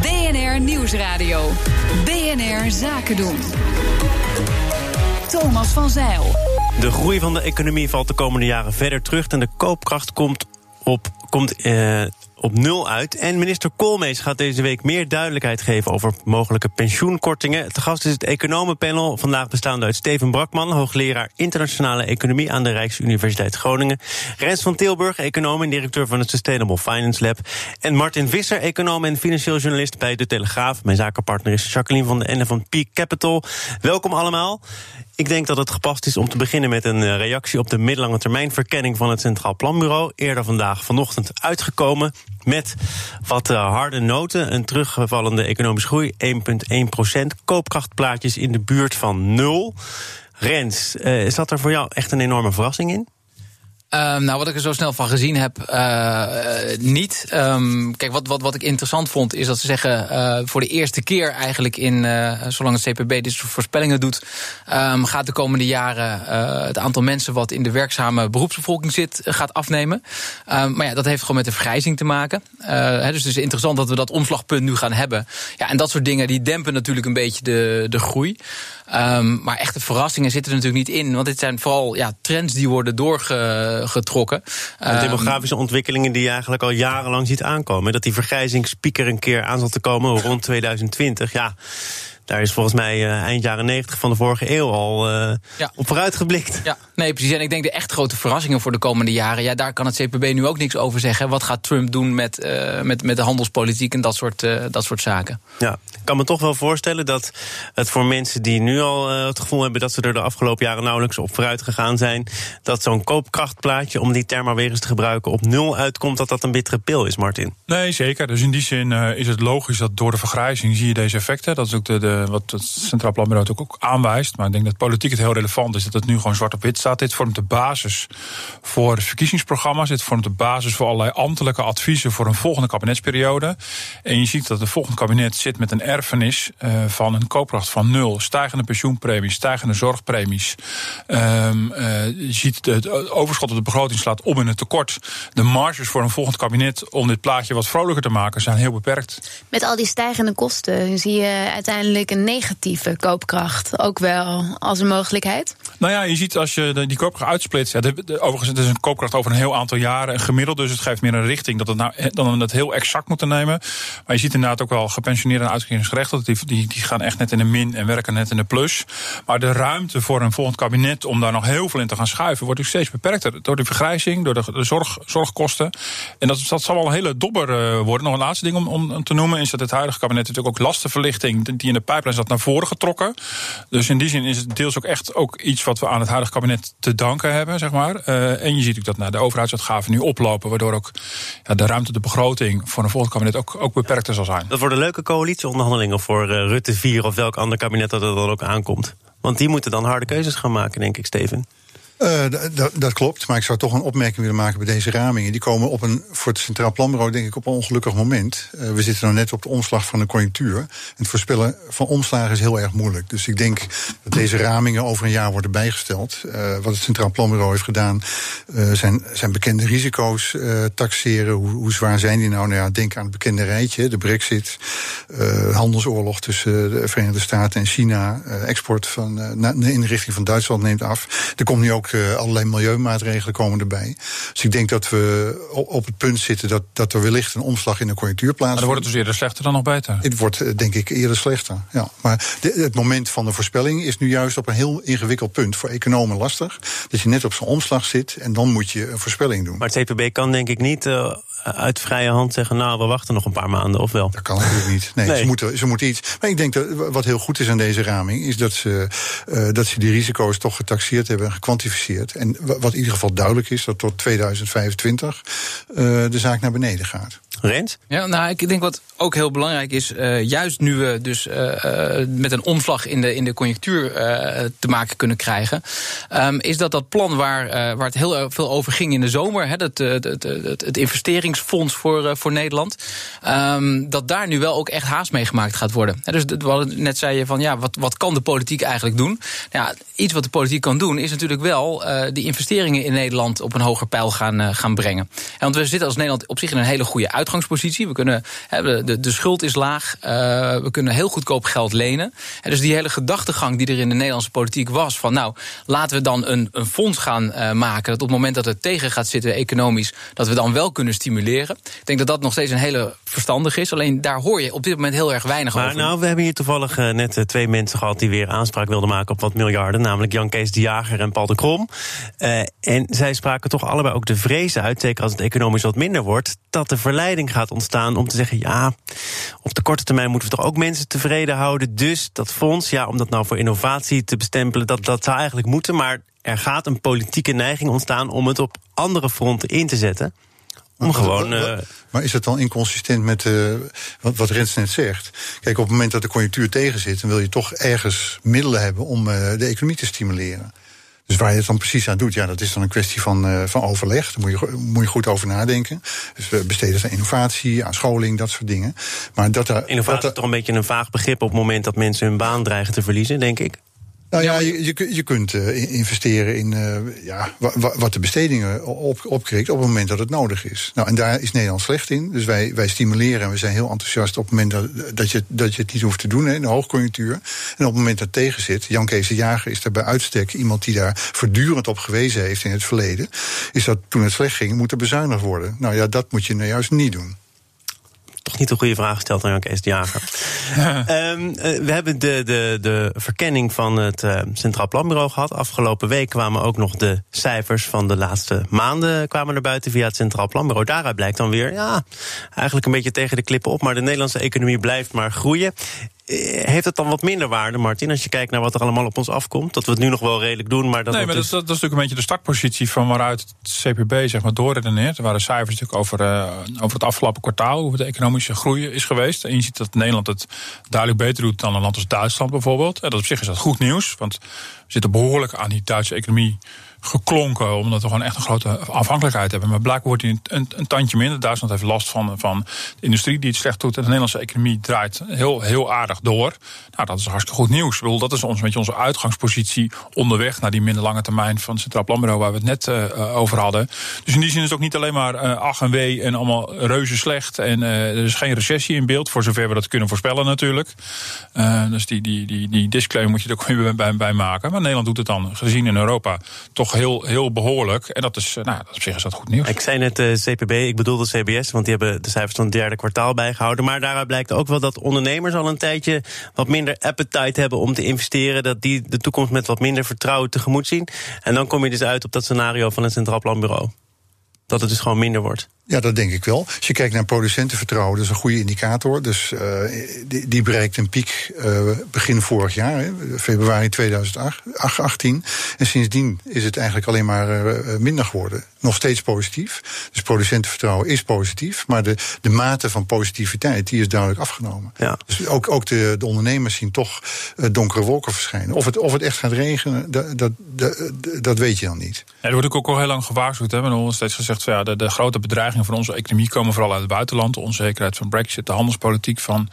BNR Nieuwsradio. BNR Zaken doen. Thomas van Zeil. De groei van de economie valt de komende jaren verder terug en de koopkracht komt op, komt, eh, op nul uit. En minister Koolmees gaat deze week meer duidelijkheid geven over mogelijke pensioenkortingen. Te gast is het economenpanel, vandaag bestaande uit Steven Brakman, hoogleraar internationale economie aan de Rijksuniversiteit Groningen. Rens van Tilburg, econoom en directeur van het Sustainable Finance Lab. En Martin Visser, econoom en financieel journalist bij De Telegraaf. Mijn zakenpartner is Jacqueline van de Ende van Peak Capital. Welkom allemaal. Ik denk dat het gepast is om te beginnen met een eh, reactie op de middellange termijn verkenning van het Centraal Planbureau. Eerder vandaag vanochtend uitgekomen met wat eh, harde noten. Een teruggevallende economische groei, 1,1 procent. Koopkrachtplaatjes in de buurt van nul. Rens, uh, zat er voor jou echt een enorme verrassing in? Um, nou, wat ik er zo snel van gezien heb, uh, niet. Um, kijk, wat, wat, wat ik interessant vond, is dat ze zeggen uh, voor de eerste keer eigenlijk in, zolang het CPB dit soort voorspellingen doet, um, gaat de komende jaren het aantal mensen wat in de werkzame beroepsbevolking zit, gaat afnemen. maar ja, dat heeft gewoon met de vergrijzing te maken. Dus het is interessant dat we dat omslagpunt nu gaan hebben. Ja, en dat soort dingen die dempen natuurlijk een beetje de, de groei. maar echte verrassingen zitten er natuurlijk niet in. Want dit zijn vooral ja, trends die worden doorge getrokken. De demografische ontwikkelingen die je eigenlijk al jarenlang ziet aankomen. Dat die vergrijzingspieker een keer aan zal te komen rond 2020. Ja. Daar is volgens mij uh, eind jaren 90 van de vorige eeuw al uh, ja. op vooruit geblikt. Ja, nee, precies. En ik denk de echt grote verrassingen voor de komende jaren. Ja, daar kan het CPB nu ook niks over zeggen. Wat gaat Trump doen met, uh, met, met de handelspolitiek en dat soort, dat soort zaken? Ja, ik kan me toch wel voorstellen dat het voor mensen die nu al het gevoel hebben dat ze er de afgelopen jaren nauwelijks op vooruit gegaan zijn, dat zo'n koopkrachtplaatje, om die term maar weer eens te gebruiken, op nul uitkomt, dat dat een bittere pil is, Martin. Nee, zeker. Dus in die zin is het logisch dat door de vergrijzing zie je deze effecten. Dat is ook de, de eh, wat het Centraal Planbureau ook aanwijst. Maar ik denk dat politiek het heel relevant is dat het nu gewoon zwart op wit staat. Dit vormt de basis voor verkiezingsprogramma's. Dit vormt de basis voor allerlei ambtelijke adviezen voor een volgende kabinetsperiode. En je ziet dat het volgende kabinet zit met een erfenis uh, van een koopkracht van nul. Stijgende pensioenpremies, stijgende zorgpremies. Um, uh, je ziet het overschot op de begroting slaat om in het tekort. De marges voor een volgend kabinet om dit plaatje wat vrolijker te maken zijn heel beperkt. Met al die stijgende kosten zie je uiteindelijk een negatieve koopkracht ook wel als een mogelijkheid? Nou ja, je ziet als je die koopkracht uitsplitst. Ja, de, overigens, het is een koopkracht over een heel aantal jaren. Gemiddeld, dus het geeft meer een richting dat het nou, dan we het heel exact moeten nemen. Maar je ziet inderdaad ook wel gepensioneerden en uitkeringsgerechtigden. Die, die, die gaan echt net in de min en werken net in de plus. Maar de ruimte voor een volgend kabinet om daar nog heel veel in te gaan schuiven, wordt ook steeds beperkter. Door de vergrijzing, door de, zorg, zorgkosten. En dat, dat zal wel een hele dobber uh, worden. Nog een laatste ding om, om te noemen is dat het huidige kabinet natuurlijk ook lastenverlichting die in de pijplijn dat naar voren getrokken. Dus in die zin is het deels ook echt ook iets wat we aan het huidige kabinet te danken hebben, zeg maar. Uh, en je ziet ook dat nou, de overheidsuitgaven nu oplopen, waardoor ook ja, de ruimte, de begroting voor een volgend kabinet ook, ook beperkter zal zijn. Dat worden leuke coalitieonderhandelingen voor uh, Rutte 4 of welk ander kabinet dat er dan ook aankomt. Want die moeten dan harde keuzes gaan maken, denk ik, Steven. Uh, dat klopt, maar ik zou toch een opmerking willen maken bij deze ramingen. Die komen op een, voor het Centraal Planbureau denk ik op een ongelukkig moment. Uh, we zitten nou net op de omslag van de conjunctuur. En het voorspellen van omslagen is heel erg moeilijk. Dus ik denk dat deze ramingen over een jaar worden bijgesteld. Uh, wat het Centraal Planbureau heeft gedaan, zijn, zijn bekende risico's taxeren. Hoe, hoe, zwaar zijn die nou? Nou ja, denk aan het bekende rijtje, de brexit, handelsoorlog tussen de Verenigde Staten en China, export van, in de richting van Duitsland neemt af. Er komt nu ook uh, allerlei milieumaatregelen komen erbij. Dus ik denk dat we op het punt zitten dat, dat er wellicht een omslag in de conjunctuur plaatsvindt. Maar dan wordt het dus eerder slechter dan nog beter? Het wordt uh, denk ik eerder slechter, ja. Maar de, het moment van de voorspelling is nu juist op een heel ingewikkeld punt. Voor economen lastig. Dat je net op zo'n omslag zit en dan moet je een voorspelling doen. Maar het CPB kan denk ik niet... Uh uit vrije hand zeggen: Nou, we wachten nog een paar maanden, of wel? Dat kan natuurlijk niet. Nee, nee. Ze, moeten, ze moeten iets. Maar ik denk dat wat heel goed is aan deze raming, is dat ze, uh, dat ze die risico's toch getaxeerd hebben en gekwantificeerd. En wat in ieder geval duidelijk is, dat tot 2025 uh, de zaak naar beneden gaat. Ja, nou, ik denk wat ook heel belangrijk is, uh, juist nu we dus uh, met een omslag in de, in de conjunctuur te maken kunnen krijgen, um, is dat dat plan waar, waar het heel veel over ging in de zomer, hè, dat, het, het, het, investeringsfonds voor, voor Nederland, um, dat daar nu wel ook echt haast mee gemaakt gaat worden. He, dus wat net zei je van ja, wat, wat kan de politiek eigenlijk doen? Nou ja, iets wat de politiek kan doen is natuurlijk wel die investeringen in Nederland op een hoger pijl gaan, gaan brengen. En want we zitten als Nederland op zich in een hele goede uitgang uitgangspositie. We kunnen, de, de schuld is laag. Uh, we kunnen heel goedkoop geld lenen. En dus die hele gedachtegang die er in de Nederlandse politiek was: van nou, laten we dan een, een fonds gaan uh, maken. Dat op het moment dat het tegen gaat zitten economisch, dat we dan wel kunnen stimuleren. Ik denk dat dat nog steeds een hele verstandig is. Alleen daar hoor je op dit moment heel erg weinig maar over. Nou, we hebben hier toevallig uh, net twee mensen gehad die weer aanspraak wilden maken op wat miljarden. Namelijk Jan Kees de Jager en Paul de Krom. en zij spraken toch allebei ook de vrees uit, zeker als het economisch wat minder wordt, dat de verleiding gaat ontstaan om te zeggen: ja, op de korte termijn moeten we toch ook mensen tevreden houden. Dus dat fonds, ja, om dat nou voor innovatie te bestempelen, dat, dat zou eigenlijk moeten. Maar er gaat een politieke neiging ontstaan om het op andere fronten in te zetten. Om maar, gewoon. Uh, maar is dat dan inconsistent met uh, wat, wat Rens net zegt? Kijk, op het moment dat de conjunctuur tegenzit, dan wil je toch ergens middelen hebben om uh, de economie te stimuleren. Dus waar je het dan precies aan doet, ja, dat is dan een kwestie van, uh, van overleg. Daar moet je, moet je goed over nadenken. Dus we besteden aan innovatie, aan scholing, dat soort dingen. Maar dat innovatie dat is toch een beetje een vaag begrip op het moment dat mensen hun baan dreigen te verliezen, denk ik. Nou ja, je, je, je kunt uh, investeren in uh, ja, wat de bestedingen op, opkrikt op het moment dat het nodig is. Nou, en daar is Nederland slecht in. Dus wij, wij stimuleren en we zijn heel enthousiast op het moment dat, dat, je, dat je het niet hoeft te doen hè, in de hoogconjunctuur. En op het moment dat het tegen zit, Jan Kees de Jager is daar bij uitstek iemand die daar voortdurend op gewezen heeft in het verleden. Is dat toen het slecht ging, moet er bezuinigd worden. Nou ja, dat moet je nou juist niet doen toch niet een goede vraag gesteld aan Kees de Jager. um, uh, we hebben de, de, de verkenning van het uh, Centraal Planbureau gehad. Afgelopen week kwamen ook nog de cijfers van de laatste maanden kwamen naar buiten via het Centraal Planbureau. Daaruit blijkt dan weer, ja, eigenlijk een beetje tegen de klippen op. Maar de Nederlandse economie blijft maar groeien. Heeft het dan wat minder waarde, Martin, als je kijkt naar wat er allemaal op ons afkomt? Dat we het nu nog wel redelijk doen, maar dat. Nee, maar dus... dat, dat, is natuurlijk een beetje de startpositie van waaruit het CPB zeg maar, doorredeneert. Er waren cijfers natuurlijk over, uh, over het afgelopen kwartaal, hoe de economische groei is geweest. En je ziet dat Nederland het duidelijk beter doet dan een land als Duitsland bijvoorbeeld. En dat op zich is dat goed nieuws, want we zitten behoorlijk aan die Duitse economie geklonken, omdat we gewoon echt een grote afhankelijkheid hebben. Maar blijkbaar wordt die een, een, tandje minder. Duitsland heeft last van, van de industrie die het slecht doet. En de Nederlandse economie draait heel, heel aardig door. Nou, dat is hartstikke goed nieuws. Ik bedoel, dat is ons met onze uitgangspositie onderweg naar die minder lange termijn van het Centraal Planbureau waar we het net uh, over hadden. Dus in die zin is het ook niet alleen maar uh, ach en wee en allemaal reuze slecht. En uh, er is geen recessie in beeld, voor zover we dat kunnen voorspellen natuurlijk. dus die, die, die, die disclaimer moet je er ook weer bij maken. Maar Nederland doet het dan, gezien in Europa, toch heel, heel behoorlijk. En dat is, nou, op zich is dat goed nieuws. Ik zei net uh, CPB, ik bedoelde CBS, want die hebben de cijfers van het derde kwartaal bijgehouden. Maar daaruit blijkt ook wel dat ondernemers al een tijdje wat minder appetite hebben om te investeren. Dat die de toekomst met wat minder vertrouwen tegemoet zien. En dan kom je dus uit op dat scenario van het Centraal Planbureau. Dat het dus gewoon minder wordt. Ja, dat denk ik wel. Als je kijkt naar producentenvertrouwen, dat is een goede indicator. Dus uh, die, die, bereikt een piek uh, begin vorig jaar, hè, februari 2018. En sindsdien is het eigenlijk alleen maar uh, minder geworden. Nog steeds positief. Dus producentenvertrouwen is positief. Maar de, de mate van positiviteit die is duidelijk afgenomen. Ja. Dus ook, ook de, de ondernemers zien toch donkere wolken verschijnen. Of het, of het echt gaat regenen, dat, dat, dat, dat weet je dan niet. Ja, er wordt ook al heel lang gewaarschuwd. Hè. We hebben nog steeds gezegd van ja, de, de grote bedrijven van onze economie komen vooral uit het buitenland. De onzekerheid van Brexit, de handelspolitiek van,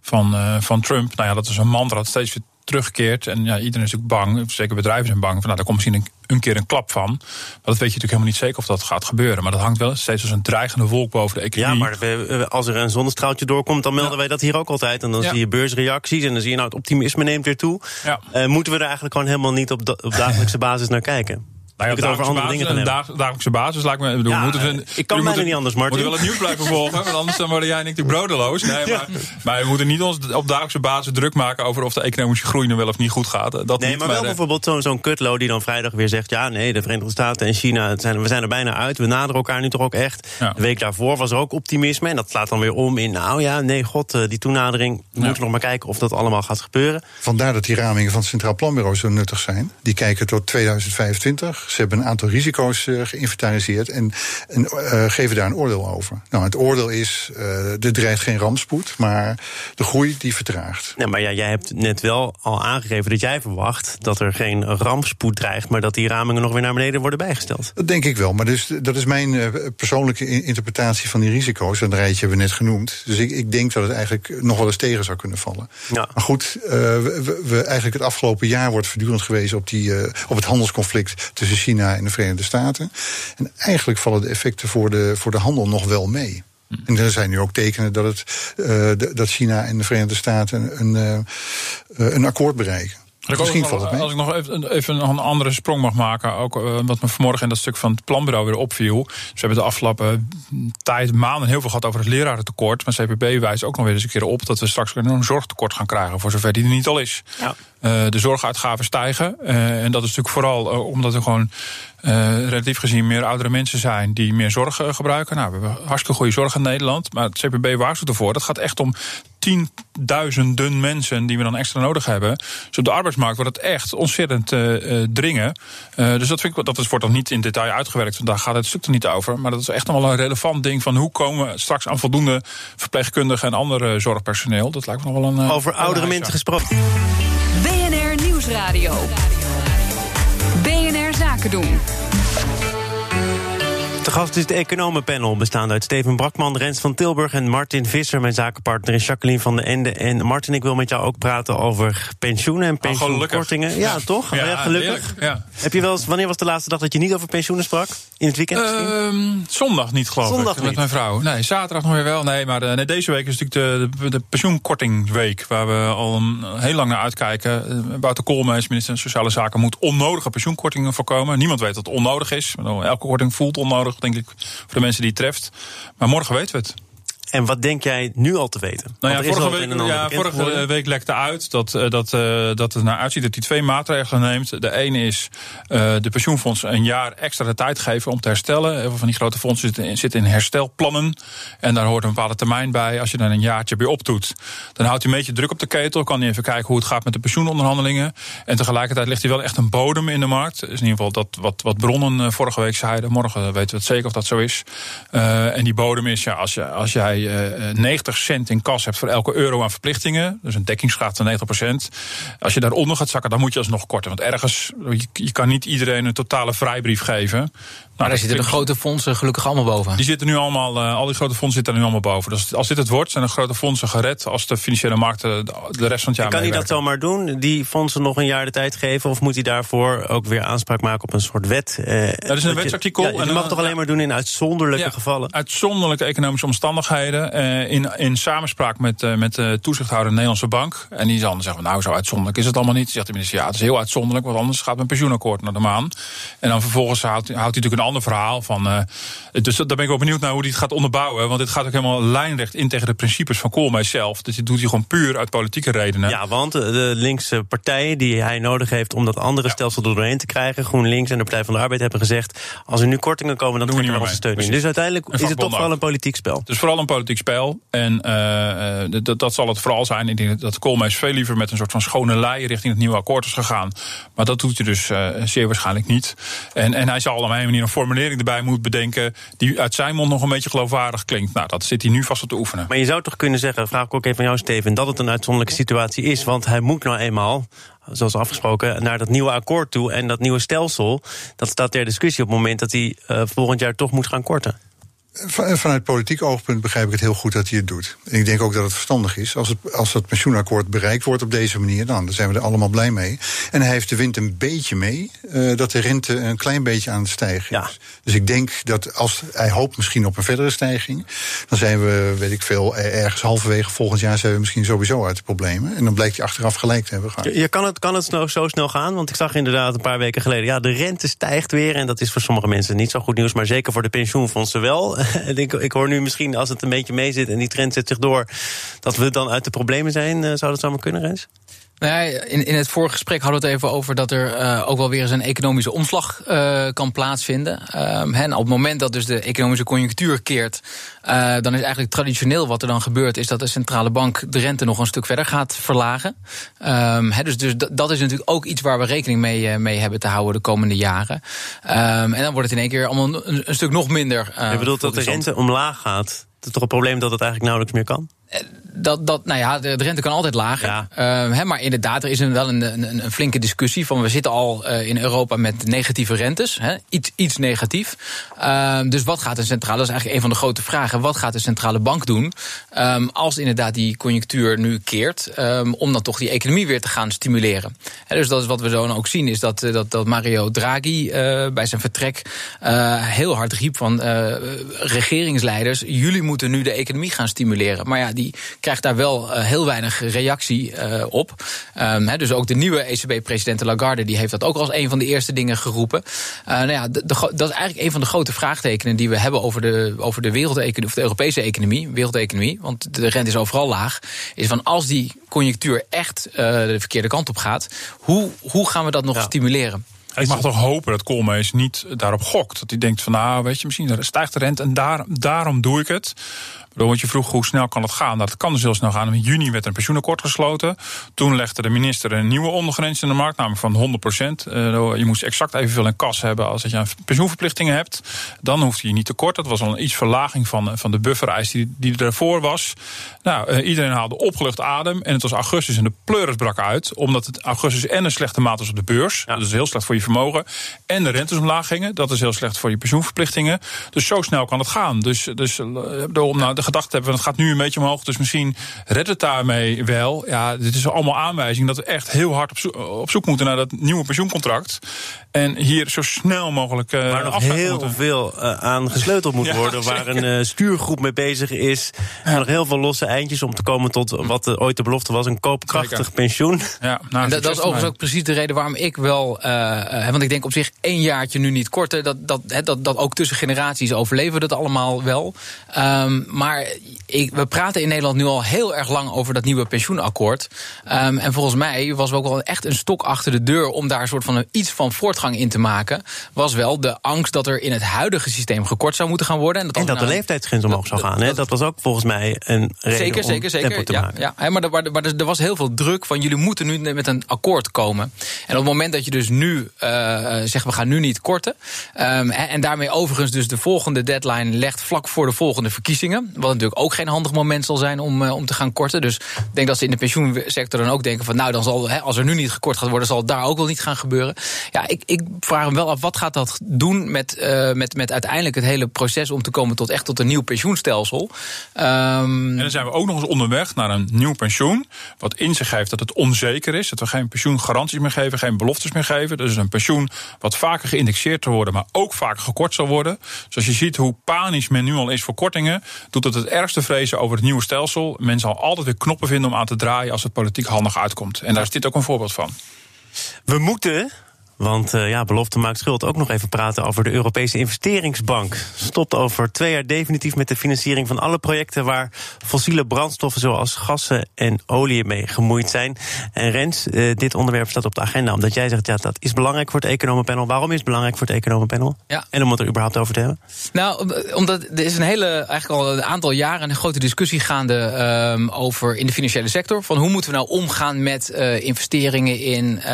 van, uh, van Trump. Nou ja, dat is een mantra dat steeds weer terugkeert. En ja, iedereen is natuurlijk bang, zeker bedrijven zijn bang. Van, nou, daar komt misschien een, een, keer een klap van. Maar dat weet je natuurlijk helemaal niet zeker of dat gaat gebeuren. Maar dat hangt wel steeds als een dreigende wolk boven de economie. Ja, maar we, als er een zonnestraaltje doorkomt, dan melden ja. wij dat hier ook altijd. En dan ja. zie je beursreacties en dan zie je nou het optimisme neemt weer toe. Ja. Uh, moeten we er eigenlijk gewoon helemaal niet op, op dagelijkse basis naar kijken? Nou ja, op dagelijkse, basis, dingen dag, dagelijkse basis lijkt me. Bedoel, ja, moeten we, ik kan bijna niet anders, Martin. We moeten wel het nieuws blijven volgen, want anders dan worden jij en ik natuurlijk brodeloos. Nee, maar, maar, we moeten niet ons op dagelijkse basis druk maken over of de economische groei nu wel of niet goed gaat. Dat nee, niet, maar wel de... bijvoorbeeld zo'n zo'n Kutlo die dan vrijdag weer zegt: ja, nee, de Verenigde Staten en China, het zijn, we zijn er bijna uit. We naderen elkaar nu toch ook echt. Ja. De week daarvoor was er ook optimisme. En dat slaat dan weer om in: nou ja, nee, god, die toenadering. We moeten nog maar kijken of dat allemaal gaat gebeuren. Vandaar dat die ramingen van het Centraal Planbureau zo nuttig zijn. Die kijken tot 2025. Ze hebben een aantal risico's uh, geïnventariseerd en, en uh, geven daar een oordeel over. Nou, het oordeel is, uh, er dreigt geen rampspoed, maar de groei die vertraagt. Nee, maar ja, jij hebt net wel al aangegeven dat jij verwacht dat er geen rampspoed dreigt, maar dat die ramingen nog weer naar beneden worden bijgesteld. Dat denk ik wel, maar dus, dat is mijn persoonlijke interpretatie van die risico's. En een rijtje hebben we net genoemd. Dus ik, ik denk dat het eigenlijk nog wel eens tegen zou kunnen vallen. Ja. Maar goed, we, we, eigenlijk het afgelopen jaar wordt voortdurend gewezen op, die, op het handelsconflict tussen China en de Verenigde Staten. En eigenlijk vallen de effecten voor de, voor de handel nog wel mee. En er zijn nu ook tekenen dat, het, uh, dat China en de Verenigde Staten een, een, uh, een akkoord bereiken. Misschien nog, als ik nog even, even een andere sprong mag maken, ook uh, wat me vanmorgen in dat stuk van het planbureau weer opviel. Ze hebben de afgelopen tijd, maanden heel veel gehad over het lerarentekort. Maar CPB wijst ook nog weer eens een keer op dat we straks een zorgtekort gaan krijgen, voor zover die er niet al is. Ja. Uh, de zorguitgaven stijgen. Uh, en dat is natuurlijk vooral omdat er gewoon relatief gezien meer oudere mensen zijn die meer zorg gebruiken. Nou, we hebben hartstikke goede zorg in Nederland. Maar het CPB waarschuwt ervoor. Dat gaat echt om tienduizenden mensen die we dan extra nodig hebben. Dus op de arbeidsmarkt wordt het echt ontzettend uh, dringen. Uh, dus dat, vind ik, dat wordt dan niet in detail uitgewerkt, want daar gaat het stuk er niet over. Maar dat is echt nog wel een relevant ding van hoe komen we straks aan voldoende verpleegkundigen en andere zorgpersoneel. Dat lijkt me nog wel een. Over oudere mensen gesproken. BNR Nieuwsradio. BNR Zaken doen. De gast is het economenpanel, bestaande uit Steven Brakman, Rens van Tilburg en Martin Visser. Mijn zakenpartner is Jacqueline van den Ende. En Martin, ik wil met jou ook praten over pensioenen en oh, pensioenkortingen. ja, ja, toch? Ja, gelukkig. Ja. Heb je wel eens, wanneer was de laatste dag dat je niet over pensioenen sprak? In het weekend? Uh, zondag niet, geloof zondag ik. Met mijn vrouw. Nee, zaterdag nog weer wel. Nee, maar nee, deze week is natuurlijk de, de, de pensioenkortingweek. Waar we al een, heel lang naar uitkijken. Uh, Wouter Koolmees, minister van Sociale Zaken, moet onnodige pensioenkortingen voorkomen. Niemand weet dat het onnodig is. Elke korting voelt onnodig denk ik, voor de mensen die het treft. Maar morgen weten we het. En wat denk jij nu al te weten? Nou ja, vorige, week, ja, vorige week lekte uit dat, eh, dat, uh, dat het naar uitziet dat hij twee maatregelen neemt. De ene is uh, de pensioenfondsen een jaar extra de tijd geven om te herstellen. Heel veel van die grote fondsen zitten in, zitten in herstelplannen. En daar hoort een bepaalde termijn bij. Als je dan een jaartje bij opdoet, dan houdt hij een beetje druk op de ketel. Kan hij even kijken hoe het gaat met de pensioenonderhandelingen. En tegelijkertijd ligt hij wel echt een bodem in de markt. Dus in ieder geval dat wat, wat bronnen vorige week zeiden. Morgen weten we het zeker of dat zo is. en die bodem is, ja, als, je, als jij 90 eh, cent in kas hebt voor elke euro aan verplichtingen, dus een dekkingsgraad van 90 procent. Als je daaronder gaat zakken, dan moet je alsnog korten. Want ergens, je kan niet iedereen een totale vrijbrief geven. Nou, daar zitten de grote fondsen gelukkig allemaal boven. Die zitten nu allemaal, uh, al die grote fondsen zitten er nu allemaal boven. Dus als dit het wordt, zijn de grote fondsen gered als de financiële markten de rest van het jaar. Kan hij dat zomaar doen? Die fondsen nog een jaar de tijd geven? Of moet hij daarvoor ook weer aanspraak maken op een soort wet? Uh, dat is een wetsartikel. Ja, en je mag toch alleen maar doen in uitzonderlijke ja, gevallen? Uitzonderlijke economische omstandigheden. Uh, in, in samenspraak met, uh, met de toezichthouder Nederlandse Bank. En die zal dan zeggen: Nou, zo uitzonderlijk is het allemaal niet. Zegt de minister: Ja, het is heel uitzonderlijk, want anders gaat mijn pensioenakkoord naar de maan. En dan vervolgens houdt, houdt hij natuurlijk een ander verhaal van uh, dus daar ben ik wel benieuwd naar hoe hij het gaat onderbouwen. Want dit gaat ook helemaal lijnrecht in tegen de principes van Koolmees zelf. Dus dit doet hij gewoon puur uit politieke redenen. Ja, want de linkse partijen die hij nodig heeft om dat andere stelsel er doorheen te krijgen, GroenLinks en de Partij van de Arbeid hebben gezegd: als er nu kortingen komen, dan doen we niet meer steun in. Dus uiteindelijk is het toch wel een politiek spel. Het is vooral een politiek spel. En uh, dat, dat zal het vooral zijn. Ik denk dat Koolmees veel liever met een soort van schone lei richting het nieuwe akkoord is gegaan. Maar dat doet hij dus uh, zeer waarschijnlijk niet. En, en hij zal op een manier een formulering erbij moet bedenken. die uit zijn mond nog een beetje geloofwaardig klinkt. Nou, dat zit hij nu vast op te oefenen. Maar je zou toch kunnen zeggen, vraag ik ook even van jou, Steven. dat het een uitzonderlijke situatie is. Want hij moet nou eenmaal zoals afgesproken, naar dat nieuwe akkoord toe. En dat nieuwe stelsel, dat staat ter discussie op het moment dat hij uh, volgend jaar toch moet gaan korten. Vanuit politiek oogpunt begrijp ik het heel goed dat hij het doet. En ik denk ook dat het verstandig is. Als het, als het pensioenakkoord bereikt wordt op deze manier, dan zijn we er allemaal blij mee. En hij heeft de wind een beetje mee, uh, dat de rente een klein beetje aan het stijgen is. Dus ik denk dat als hij hoopt misschien op een verdere stijging, dan zijn we, weet ik veel, ergens halverwege volgend jaar zijn we misschien sowieso uit de problemen. En dan blijkt hij achteraf gelijk te hebben gehad. Je, kan het, kan het zo snel gaan? Want ik zag inderdaad een paar weken geleden, ja, de rente stijgt weer. En dat is voor sommige mensen niet zo goed nieuws, maar zeker voor de pensioenfondsen wel. ik, ik hoor nu misschien, als het een beetje mee zit en die trend zet zich door, dat we dan uit de problemen zijn. Uh, zou dat zomaar kunnen, Rens? In, in het vorige gesprek hadden we het even over dat er uh, ook wel weer eens een economische omslag uh, kan plaatsvinden. Um, en op het moment dat dus de economische conjunctuur keert, uh, dan is eigenlijk traditioneel wat er dan gebeurt, is dat de centrale bank de rente nog een stuk verder gaat verlagen. Um, dus dus dat is natuurlijk ook iets waar we rekening mee, mee hebben te houden de komende jaren. Um, en dan wordt het in één keer allemaal een, een stuk nog minder. Je bedoelt dat de rente omlaag gaat? Het is toch een probleem dat het eigenlijk nauwelijks meer kan? Dat, dat, nou ja, de, rente kan altijd lager. Ja. hè, maar inderdaad, er is een, wel een, een, een, flinke discussie van we zitten al in Europa met negatieve rentes. Hè, iets, iets negatief. Ehm, dus wat gaat een centrale, dat is eigenlijk een van de grote vragen. Wat gaat de centrale bank doen ehm, als inderdaad die conjunctuur nu keert, um, om dan toch die economie weer te gaan stimuleren? dus dat is wat we zo ook zien, is dat, dat, dat Mario Draghi uh, bij zijn vertrek heel hard riep van regeringsleiders, jullie moeten nu de economie gaan stimuleren. Maar ja, die krijgt daar wel heel weinig reactie op. He, dus ook de nieuwe ECB-president Lagarde die heeft dat ook als een van de eerste dingen geroepen. nou ja, de, de, dat is eigenlijk een van de grote vraagtekenen die we hebben over de, over de wereldeconomie, of de Europese economie, wereldeconomie, want de rente is overal laag. Is van als die conjunctuur echt de verkeerde kant op gaat, hoe, hoe gaan we dat nog stimuleren? Ik mag toch hopen dat Koolmees niet daarop gokt. Dat hij denkt van nou, weet je, misschien stijgt de rente en daar, daarom doe ik het. Want je vroeg hoe snel kan het gaan. Dat kan dus heel snel gaan. In juni werd een pensioenakkoord gesloten. Toen legde de minister een nieuwe ondergrens in de markt, namelijk van 100 procent. Eh, je moest exact evenveel in kas hebben als dat je pensioenverplichtingen hebt. Dan hoefde je niet tekort. Dat was al een iets verlaging van, van de buffereis die, die ervoor was. Nou, eh, iedereen haalde opgelucht adem. En het was augustus en de pleuris brak uit. Omdat het augustus en een slechte maat was op de beurs. Dat is heel slecht voor je vermogen. En de rentes omlaag gingen. Dat is heel slecht voor je pensioenverplichtingen. Dus zo snel kan het gaan. Dus, dus eh, om nou, de gedacht hebben, het gaat nu een beetje omhoog, dus misschien redt het daarmee wel. Ja, dit is allemaal aanwijzing dat we echt heel hard op zoek, op zoek moeten naar dat nieuwe pensioencontract. En hier zo snel mogelijk. Uh, waar nog heel veel uh, aan gesleuteld moet worden. Waar een uh, stuurgroep mee bezig is. Er zijn nog heel veel losse eindjes om te komen tot wat ooit de belofte was: een koopkrachtig pensioen. Ja, nou, dat, dat, is overigens ook precies de reden waarom ik wel. want ik denk op zich één jaartje nu niet korter. Dat, dat, dat, dat ook tussen generaties overleven dat allemaal wel. Um, maar ik, we praten in Nederland nu al heel erg lang over dat nieuwe pensioenakkoord. Um, en volgens mij was we ook wel echt een stok achter de deur om daar een soort van een, iets van voortgang in te maken, was wel de angst dat er in het huidige systeem gekort zou moeten gaan worden. En dat, en dat de leeftijdsgrens omhoog zou gaan. Dat, dat was ook volgens mij een reden zeker, om zeker, zeker, te ja, maken. Ja, maar, er, maar er was heel veel druk van jullie moeten nu met een akkoord komen. En op het moment dat je dus nu uh, zegt we gaan nu niet korten. Um, en daarmee overigens dus de volgende deadline legt vlak voor de volgende verkiezingen. Wat natuurlijk ook geen handig moment zal zijn om, uh, om te gaan korten. Dus ik denk dat ze in de pensioensector dan ook denken van nou dan zal als er nu niet gekort gaat worden, zal het daar ook wel niet gaan gebeuren. Ja, ik, ik vraag me wel af, wat gaat dat doen met, uh, met, met uiteindelijk het hele proces om te komen tot echt tot een nieuw pensioenstelsel? Um... En dan zijn we ook nog eens onderweg naar een nieuw pensioen. Wat in zich heeft dat het onzeker is. Dat we geen pensioengaranties meer geven, geen beloftes meer geven. Dus een pensioen wat vaker geïndexeerd zal worden, maar ook vaker gekort zal worden. Dus als je ziet hoe panisch men nu al is voor kortingen, doet het het ergste vrezen over het nieuwe stelsel. Men zal altijd weer knoppen vinden om aan te draaien als het politiek handig uitkomt. En daar is dit ook een voorbeeld van. We moeten want uh, ja, belofte maakt schuld. Ook nog even praten over de Europese investeringsbank. Stopt over twee jaar definitief met de financiering van alle projecten waar fossiele brandstoffen zoals gassen en olie mee gemoeid zijn. En Rens, uh, dit onderwerp staat op de agenda omdat jij zegt ja, dat is belangrijk voor het economenpanel. Waarom is het belangrijk voor het economenpanel? Ja. En om het er überhaupt over te hebben? Nou, omdat er is een hele, eigenlijk al een aantal jaren een grote discussie gaande um, over in de financiële sector. Van hoe moeten we nou omgaan met uh, investeringen in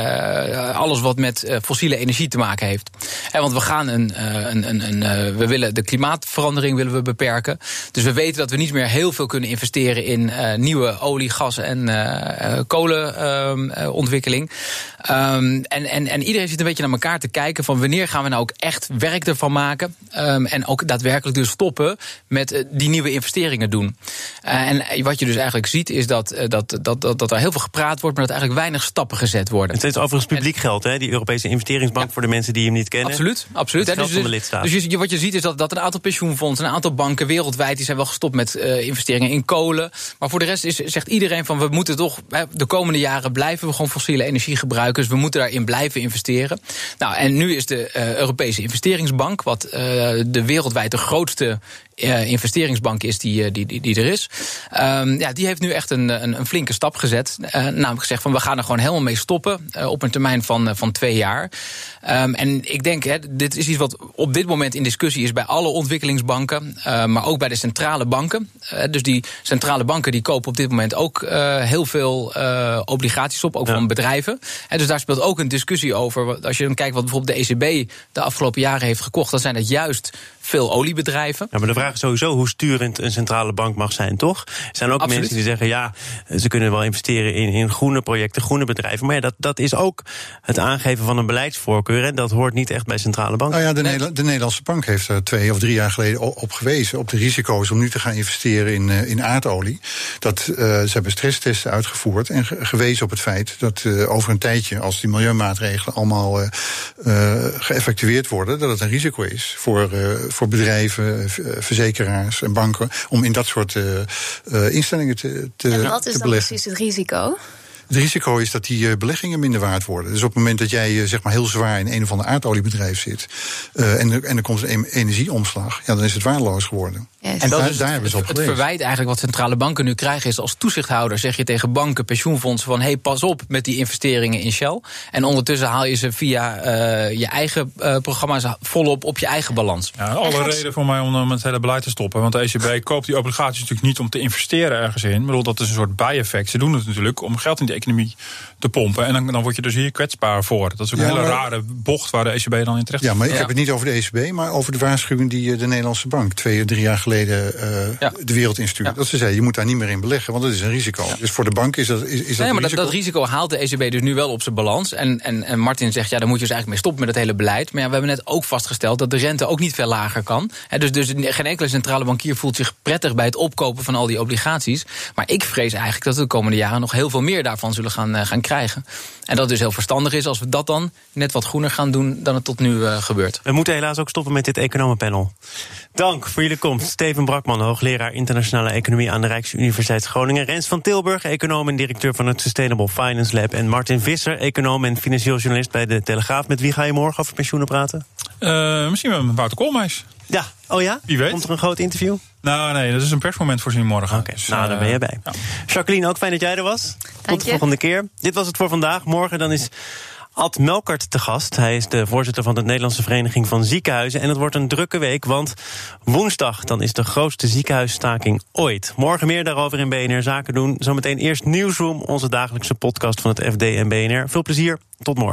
alles wat met fossiele energie te maken heeft. En want we gaan een, uh, een, een, een uh, we willen de klimaatverandering willen we beperken. Dus we weten dat we niet meer heel veel kunnen investeren in nieuwe olie, gas en kolenontwikkeling. Um, en, en, en iedereen zit een beetje naar elkaar te kijken van wanneer gaan we nou ook echt werk ervan maken. Um, en ook daadwerkelijk dus stoppen met die nieuwe investeringen doen. en wat je dus eigenlijk ziet is dat, dat, dat, dat, dat er heel veel gepraat wordt, maar dat eigenlijk weinig stappen gezet worden. Het is overigens publiek geld, hè, die Europese investeringsbank ja. voor de mensen die hem niet kennen. Absoluut, absoluut. Het dus, van de dus je, wat je ziet is dat, dat een aantal pensioenfondsen, een aantal banken wereldwijd, die zijn wel gestopt met uh, investeringen in kolen. Maar voor de rest is, zegt iedereen van we moeten toch de komende jaren blijven we gewoon fossiele energie gebruiken. Dus we moeten daarin blijven investeren. Nou, en nu is de uh, Europese investeringsbank, wat uh, de wereldwijd de grootste uh, investeringsbank is die, die, die, die er is. Um, ja, die heeft nu echt een, een, een flinke stap gezet. Uh, namelijk gezegd van we gaan er gewoon helemaal mee stoppen. Uh, op een termijn van, van twee jaar. Um, en ik denk, hè, dit is iets wat op dit moment in discussie is bij alle ontwikkelingsbanken. maar ook bij de centrale banken. dus die centrale banken die kopen op dit moment ook heel veel obligaties op. Ook ja. van bedrijven. En dus daar speelt ook een discussie over. Als je dan kijkt wat bijvoorbeeld de ECB de afgelopen jaren heeft gekocht. Dan zijn dat juist veel oliebedrijven. Ja, maar de vraag is sowieso hoe sturend een centrale bank mag zijn, toch? Er zijn ook Absoluut. mensen die zeggen, ja, ze kunnen wel investeren in, in groene projecten, groene bedrijven. Maar ja, dat, dat is ook het aangeven van een beleidsvoorkeur. En dat hoort niet echt bij centrale banken. Nou ja, de, Nee. De Nederlandse bank heeft er twee of drie jaar geleden op gewezen. Op de risico's om nu te gaan investeren in, eh, in aardolie. Dat, eh, ze hebben stresstesten uitgevoerd en ge- gewezen op het feit dat eh, over een tijdje, als die milieumaatregelen allemaal eh, eh, geëffectueerd worden, dat het een risico is voor, eh, voor bedrijven, v- eh, verzekeraars en banken om in dat soort eh, eh, instellingen te, te, En wat is dan precies het risico? Het risico is dat die eh, beleggingen minder waard worden. Dus op het moment dat jij eh, zeg maar heel zwaar in een of ander aardoliebedrijf zit. eh, en, er, en er komt een energieomslag. Ja, dan is het waardeloos geworden. En dat daar, is daar hebben ze op het verwijt eigenlijk wat centrale banken nu krijgen is als toezichthouder zeg je tegen banken, pensioenfondsen van hey pas op met die investeringen in Shell. En ondertussen haal je ze via eh, je eigen eh, programma's volop op je eigen balans. Ja, alle gaat- reden voor mij om dan met het hele beleid te stoppen. Want de ECB koopt die obligaties natuurlijk niet om te investeren ergens in. Ik bedoel, dat is een soort bijeffect. Ze doen het natuurlijk om geld in de economie te pompen. En dan, dan word je dus hier kwetsbaar voor. Dat is ook een hele maar- rare bocht waar de ECB dan in terecht Ja, maar ik Ja. heb het niet over de ECB, maar over de waarschuwing die eh, de Nederlandse bank twee, drie jaar geleden eh, Ja. de wereld instuurde. Ja. Dat ze zei, je moet daar niet meer in beleggen, want dat is een risico. Dus voor de bank is dat, is, is dat Nee, een maar dat, risico. dat risico haalt de ECB dus nu wel op zijn balans. En, en, en Martin zegt, ja, daar moet je dus eigenlijk mee stoppen met het hele beleid. Maar ja, we hebben net ook vastgesteld dat de rente ook niet veel lager kan. Hè, dus, dus geen enkele centrale bankier voelt zich prettig bij het opkopen van al die obligaties. Maar ik vrees eigenlijk dat we de komende jaren nog heel veel meer daarvan zullen gaan, eh, gaan krijgen. En dat het dus heel verstandig is als we dat dan net wat groener gaan doen dan het tot nu eh, gebeurt. We moeten helaas ook stoppen met dit economenpanel. Dank voor jullie komst. Steven Brakman, hoogleraar internationale economie aan de Rijksuniversiteit Groningen. Rens van Tilburg, econoom en directeur van het Sustainable Finance Lab. En Martin Visser, econoom en financieel journalist bij de Telegraaf. Met wie ga je morgen over pensioenen praten? Eh, misschien wel met Wouter Koolmeis. Ja, oh ja? Wie weet. Komt er een groot interview? Nou, nee, dat is een persmoment voorzien morgen. Oké, Dus, nou, eh, daar ben je bij. ja. Jacqueline, ook fijn dat jij er was. Tot de je. volgende keer. Dit was het voor vandaag. Morgen dan is Ad Melkert te gast. Hij is de voorzitter van de Nederlandse Vereniging van Ziekenhuizen. En het wordt een drukke week, want woensdag dan is de grootste ziekenhuisstaking ooit. Morgen meer daarover in BNR Zaken doen. Zometeen eerst Nieuwsroom, onze dagelijkse podcast van het FD en BNR. Veel plezier, tot morgen.